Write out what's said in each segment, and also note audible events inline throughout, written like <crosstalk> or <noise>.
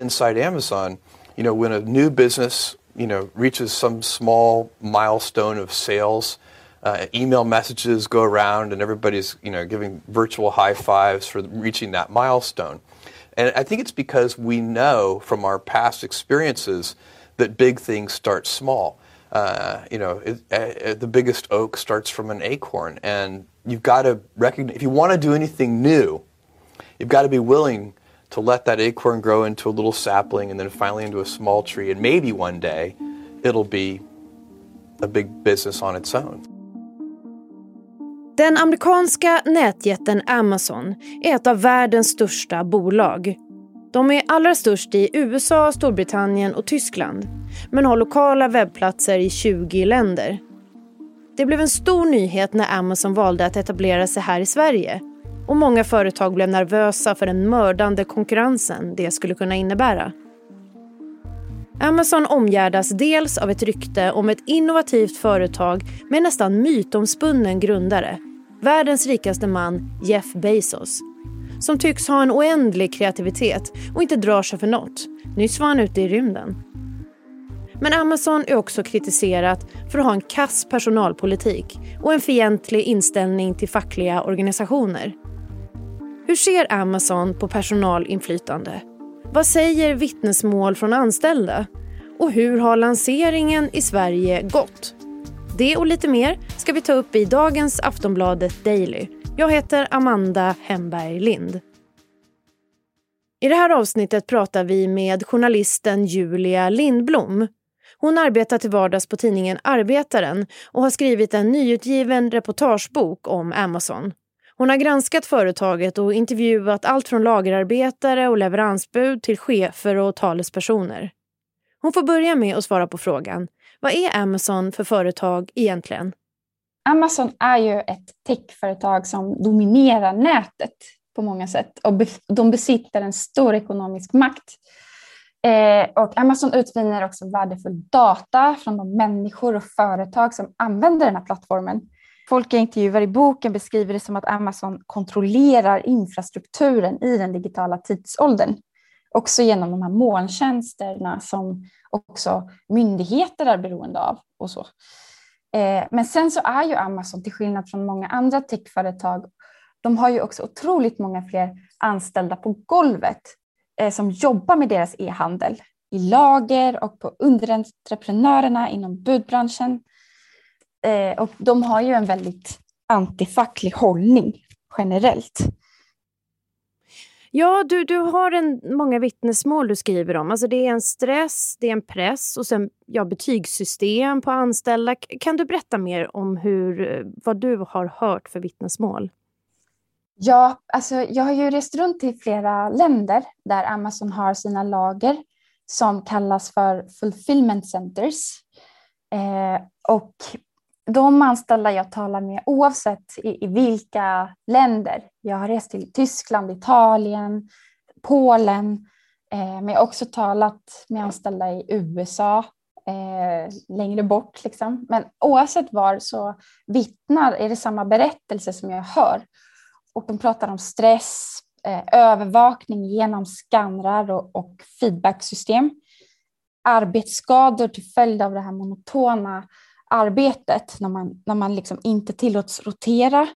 Inside Amazon, you know, when a new business, you know, reaches some small milestone of sales, uh, email messages go around and everybody's, you know, giving virtual high fives for reaching that milestone. And I think it's because we know from our past experiences that big things start small. Uh, you know, it, uh, the biggest oak starts from an acorn, and you've got to recognize if you want to do anything new, you've got to be willing to let that acorn grow into a little sapling and then finally into a small tree, and maybe one day it'll be a big business on its own. Den amerikanska nätjätten Amazon är ett av världens största bolag. De är allra störst i USA, Storbritannien och Tyskland men har lokala webbplatser i 20 länder. Det blev en stor nyhet när Amazon valde att etablera sig här i Sverige och många företag blev nervösa för den mördande konkurrensen det skulle kunna innebära. Amazon omgärdas dels av ett rykte om ett innovativt företag med nästan mytomspunnen grundare, världens rikaste man Jeff Bezos, som tycks ha en oändlig kreativitet och inte drar sig för något. Nyss var han ute i rymden. Men Amazon är också kritiserat för att ha en kass personalpolitik och en fientlig inställning till fackliga organisationer. Hur ser Amazon på personalinflytande? Vad säger vittnesmål från anställda? Och hur har lanseringen i Sverige gått? Det och lite mer ska vi ta upp i dagens Aftonbladet Daily. Jag heter Amanda Hemberg Lind. I det här avsnittet pratar vi med journalisten Julia Lindblom. Hon arbetar till vardags på tidningen Arbetaren och har skrivit en nyutgiven reportagebok om Amazon. Hon har granskat företaget och intervjuat allt från lagerarbetare och leveransbud till chefer och talespersoner. Hon får börja med att svara på frågan vad är Amazon för företag egentligen? Amazon är ju ett techföretag som dominerar nätet på många sätt och de besitter en stor ekonomisk makt. Eh, och Amazon utvinner också värdefull data från de människor och företag som använder den här plattformen. Folk jag intervjuar i boken beskriver det som att Amazon kontrollerar infrastrukturen i den digitala tidsåldern. Också genom de här molntjänsterna som också myndigheter är beroende av. och så. Eh, men sen så är ju Amazon, till skillnad från många andra techföretag, de har ju också otroligt många fler anställda på golvet eh, som jobbar med deras e-handel i lager och på underentreprenörerna inom budbranschen Eh, och de har ju en väldigt antifacklig hållning generellt. Ja, du, du har en, många vittnesmål du skriver om. Alltså det är en stress, det är en press och sen ja, betygssystem på anställda. Kan du berätta mer om hur, vad du har hört för vittnesmål? Ja, alltså jag har ju rest runt i flera länder där Amazon har sina lager som kallas för fulfillment centers. Eh, och de anställda jag talar med, oavsett i, i, vilka länder, jag har rest till Tyskland, Italien, Polen, eh, men jag har också talat med anställda i USA, eh, längre bort. Liksom. Men oavsett var så vittnar, är det samma berättelse som jag hör. Och de pratar om stress, eh, övervakning genom skannrar och, och feedbacksystem, arbetsskador till följd av det här monotona arbetet när man, när man liksom inte tillåts rotera.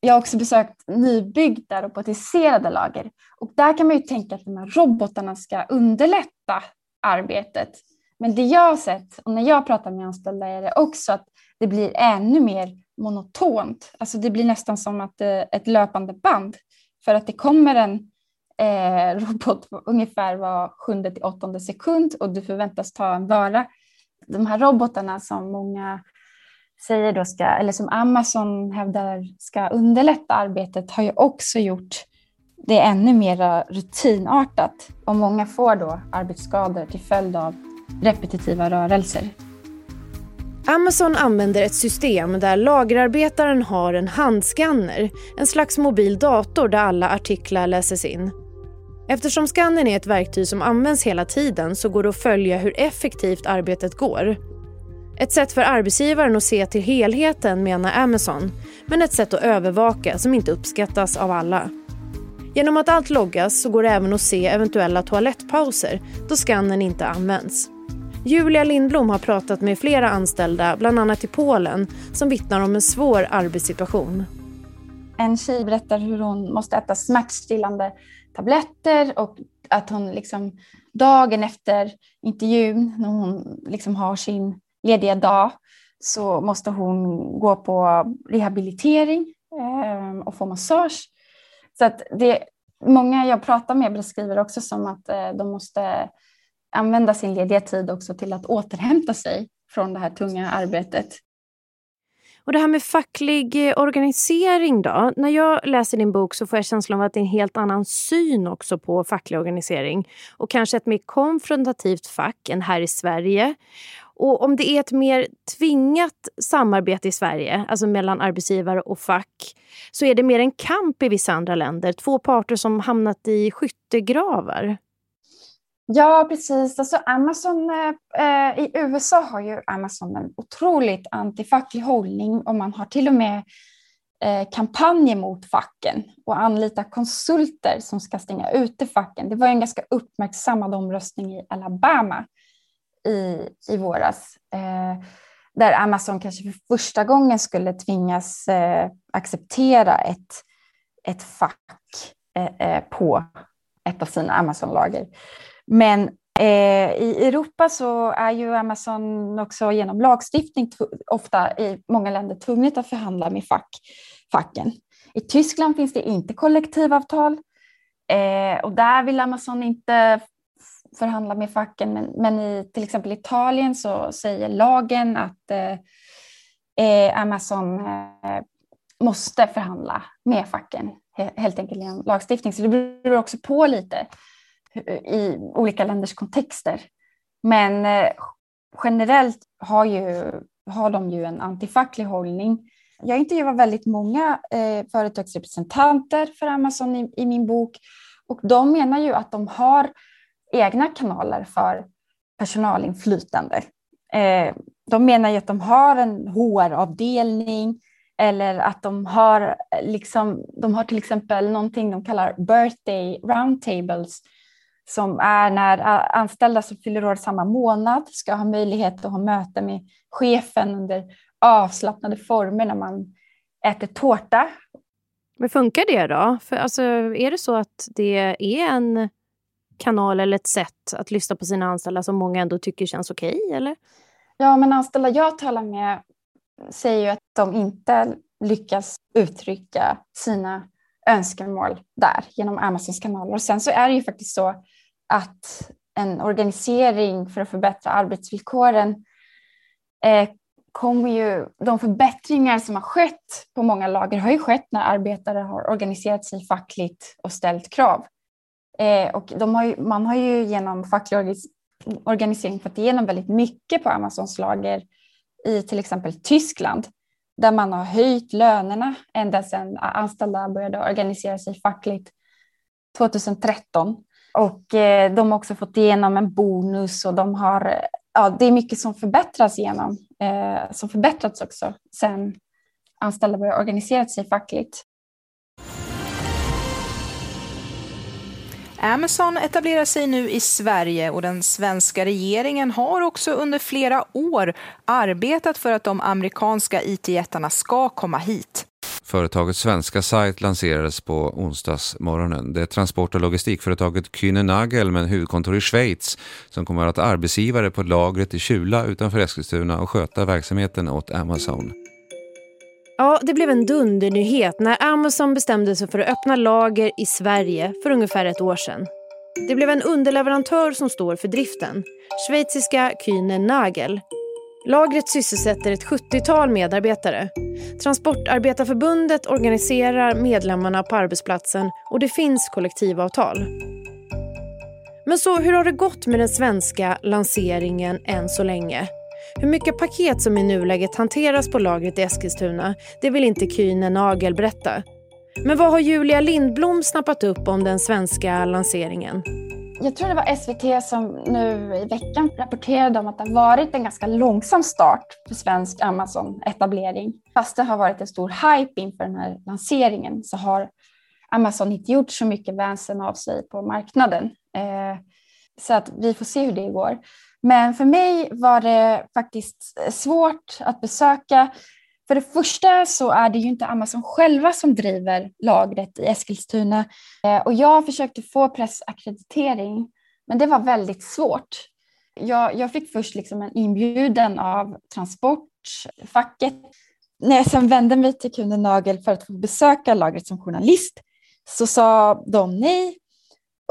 Jag har också besökt nybyggda robotiserade lager och där kan man ju tänka att de här robotarna ska underlätta arbetet. Men det jag har sett och när jag pratar med anställda är det också att det blir ännu mer monotont. Alltså det blir nästan som att eh, ett löpande band för att det kommer en eh, <laughs> robot ungefär var sjunde till åttonde sekund och du förväntas ta en vara de här robotarna som många säger då ska, eller som Amazon hävdar ska underlätta arbetet har ju också gjort det ännu mer rutinartat och många får då arbetsskador till följd av repetitiva rörelser. Amazon använder ett system där lagerarbetaren har en handskanner, en slags mobil dator där alla artiklar läses in. Eftersom skannern är ett verktyg som används hela tiden så går det att följa hur effektivt arbetet går. Ett sätt för arbetsgivaren att se till helheten menar Amazon, men ett sätt att övervaka som inte uppskattas av alla. Genom att allt loggas så går det även att se eventuella toalettpauser då skannen inte används. Julia Lindblom har pratat med flera anställda, bland annat i Polen, som vittnar om en svår arbetssituation. En tjej berättar hur hon måste äta smärtstillande tabletter och att hon liksom dagen efter intervjun, när hon liksom har sin lediga dag, så måste hon gå på rehabilitering eh, och få massage. Så att det, många jag pratar med beskriver också som att eh, de måste använda sin lediga tid också till att återhämta sig från det här tunga arbetet. Och det här med facklig eh, organisering då? När jag läser din bok så får jag känslan av att det är en helt annan syn också på facklig organisering. Och kanske ett mer konfrontativt fack än här i Sverige. Och om det är ett mer tvingat samarbete i Sverige, alltså mellan arbetsgivare och fack, så är det mer en kamp i vissa andra länder. Två parter som hamnat i skyttegravar. Ja, precis. Alltså Amazon, eh, eh, I USA har ju Amazon en otroligt antifacklig hållning och man har till och med eh, kampanjer mot facken och anlitar konsulter som ska stänga ute facken. Det var en ganska uppmärksammad omröstning i Alabama i, i våras eh, där Amazon kanske för första gången skulle tvingas eh, acceptera ett, ett fack eh, eh på ett av sina Amazon-lager. Men eh, i Europa så är ju Amazon också genom lagstiftning ofta i många länder tvunget att förhandla med fack, facken. I Tyskland finns det inte kollektivavtal eh, och där vill Amazon inte förhandla med facken. Men, men, i till exempel Italien så säger lagen att eh, eh Amazon eh, måste förhandla med facken helt enkelt genom lagstiftning. Så det beror också på lite i olika länders kontexter. Men eh, generellt har, ju, har de ju en antifacklig hållning. Jag intervjuar väldigt många eh, företagsrepresentanter för Amazon i, i, min bok och de menar ju att de har egna kanaler för personalinflytande. Eh, de menar ju att de har en HR-avdelning eller att de har, eh, liksom, de har till exempel någonting de kallar birthday roundtables som är när anställda som fyller år samma månad ska ha möjlighet att ha möte med chefen under avslappnade former när man äter tårta. Men funkar det då? För alltså, är det så att det är en kanal eller ett sätt att lyssna på sina anställda som många ändå tycker känns okej? Okay, eller? Ja, men anställda jag talar med säger ju att de inte lyckas uttrycka sina önskemål där genom Amazons kanaler. Och sen så är det ju faktiskt så att en organisering för att förbättra arbetsvillkoren eh, kommer ju, de förbättringar som har skett på många lager har ju skett när arbetare har organiserat sig fackligt och ställt krav. Eh, och de har ju, man har ju genom facklig organisering fått igenom väldigt mycket på Amazons lager i till exempel Tyskland där man har höjt lönerna ända sedan anställda började organisera sig fackligt 2013. Och eh, de har också fått igenom en bonus och de har, eh, ja, det är mycket som förbättras igenom, eh, som förbättrats också sen anställda började organisera sig fackligt. Amazon etablerar sig nu i Sverige och den svenska regeringen har också under flera år arbetat för att de amerikanska it-jättarna ska komma hit. Företagets svenska sajt lanserades på onsdagsmorgonen. Det är transport och logistikföretaget Kühne Nagel med huvudkontor i Schweiz som kommer att vara arbetsgivare på lagret i Kjula utanför Eskilstuna och sköta verksamheten åt Amazon. Ja, det blev en dundernyhet när Amazon bestämde sig för att öppna lager i Sverige för ungefär ett år sedan. Det blev en underleverantör som står för driften, schweiziska Kühne Nagel. Lagret sysselsätter ett 70-tal medarbetare. Transportarbetarförbundet organiserar medlemmarna på arbetsplatsen och det finns kollektivavtal. Men så hur har det gått med den svenska lanseringen än så länge? Hur mycket paket som i nuläget hanteras på lagret i Eskilstuna, det vill inte Kühne Nagel berätta. Men vad har Julia Lindblom snappat upp om den svenska lanseringen? Jag tror det var SVT som nu i veckan rapporterade om att det har varit en ganska långsam start för svensk Amazon-etablering. Fast det har varit en stor hype inför den här lanseringen så har Amazon inte gjort så mycket väsen av sig på marknaden. Eh, så att vi får se hur det går. Men för mig var det faktiskt svårt att besöka. För det första så är det ju inte Amazon själva som driver lagret i Eskilstuna. Eh, och jag försökte få pressackreditering, men det var väldigt svårt. Jag, jag fick först liksom en inbjudan av Transportfacket. När jag sen vände mig till kunden Nagel för att få besöka lagret som journalist så sa de nej.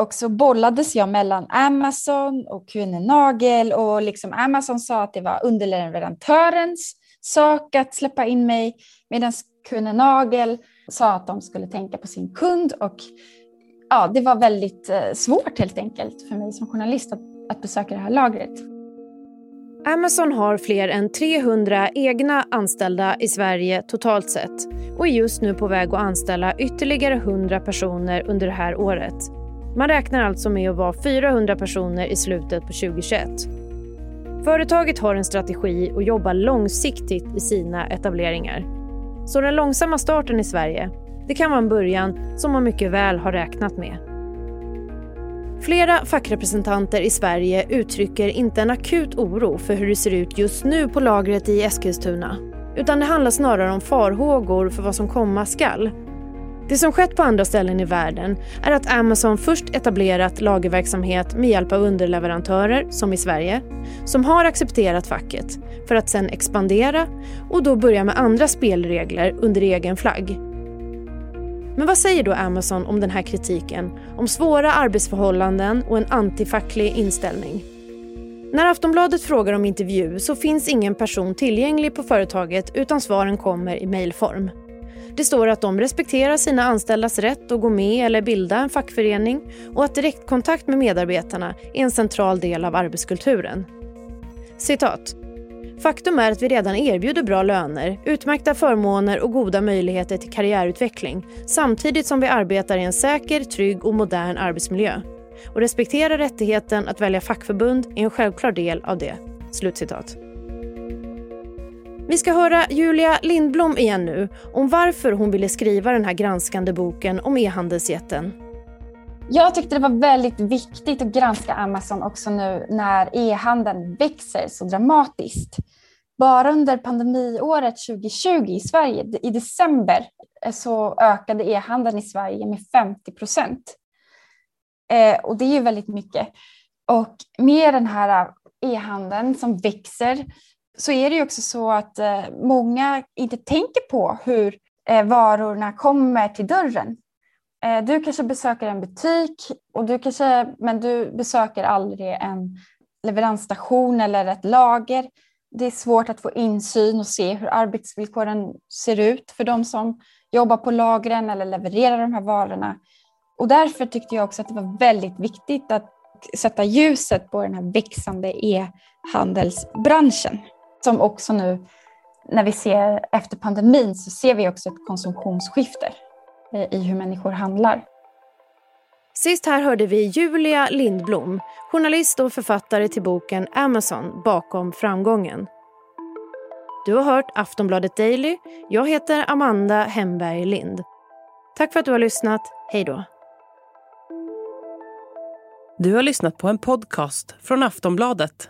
Och så bollades jag mellan Amazon och kunden Nagel och liksom Amazon sa att det var underleverantörens sak att släppa in mig medan kunden Nagel sa att de skulle tänka på sin kund och ja, det var väldigt eh, svårt helt enkelt för mig som journalist att, att besöka det här lagret. Amazon har fler än 300 egna anställda i Sverige totalt sett och är just nu på väg att anställa ytterligare 100 personer under det här året. Man räknar alltså med att vara 400 personer i slutet på 2021. Företaget har en strategi och jobbar långsiktigt i sina etableringar. Så den långsamma starten i Sverige, det kan vara en början som man mycket väl har räknat med. Flera fackrepresentanter i Sverige uttrycker inte en akut oro för hur det ser ut just nu på lagret i Eskilstuna. Utan det handlar snarare om farhågor för vad som komma skall. Det som skett på andra ställen i världen är att Amazon först etablerat lagerverksamhet med hjälp av underleverantörer, som i Sverige, som har accepterat facket, för att sen expandera och då börja med andra spelregler under egen flagg. Men vad säger då Amazon om den här kritiken? Om svåra arbetsförhållanden och en antifacklig inställning? När Aftonbladet frågar om intervju så finns ingen person tillgänglig på företaget utan svaren kommer i mejlform. Det står att de respekterar sina anställdas rätt att gå med eller bilda en fackförening och att direktkontakt med medarbetarna är en central del av arbetskulturen. Citat. Faktum är att vi redan erbjuder bra löner, utmärkta förmåner och goda möjligheter till karriärutveckling samtidigt som vi arbetar i en säker, trygg och modern arbetsmiljö. Och respektera rättigheten att välja fackförbund är en självklar del av det." Slutcitat. Vi ska höra Julia Lindblom igen nu om varför hon ville skriva den här granskande boken om e-handelsjätten. Jag tyckte det var väldigt viktigt att granska Amazon också nu när e-handeln växer så dramatiskt. Bara under pandemiåret 2020 i Sverige, i december, så ökade e-handeln i Sverige med 50 procent. Eh, och det är ju väldigt mycket. Och med den här eh, e-handeln som växer så är det ju också så att eh, många inte tänker på hur eh, varorna kommer till dörren. Eh, du kanske besöker en butik, och du kanske, men du besöker aldrig en leveransstation eller ett lager. Det är svårt att få insyn och se hur arbetsvillkoren ser ut för de som jobbar på lagren eller levererar de här varorna. Och därför tyckte jag också att det var väldigt viktigt att sätta ljuset på den här växande e-handelsbranschen som också nu när vi ser efter pandemin så ser vi också ett konsumtionsskifte i hur människor handlar. Sist här hörde vi Julia Lindblom, journalist och författare till boken Amazon bakom framgången. Du har hört Aftonbladet Daily. Jag heter Amanda Hemberg Lind. Tack för att du har lyssnat. Hej då. Du har lyssnat på en podcast från Aftonbladet.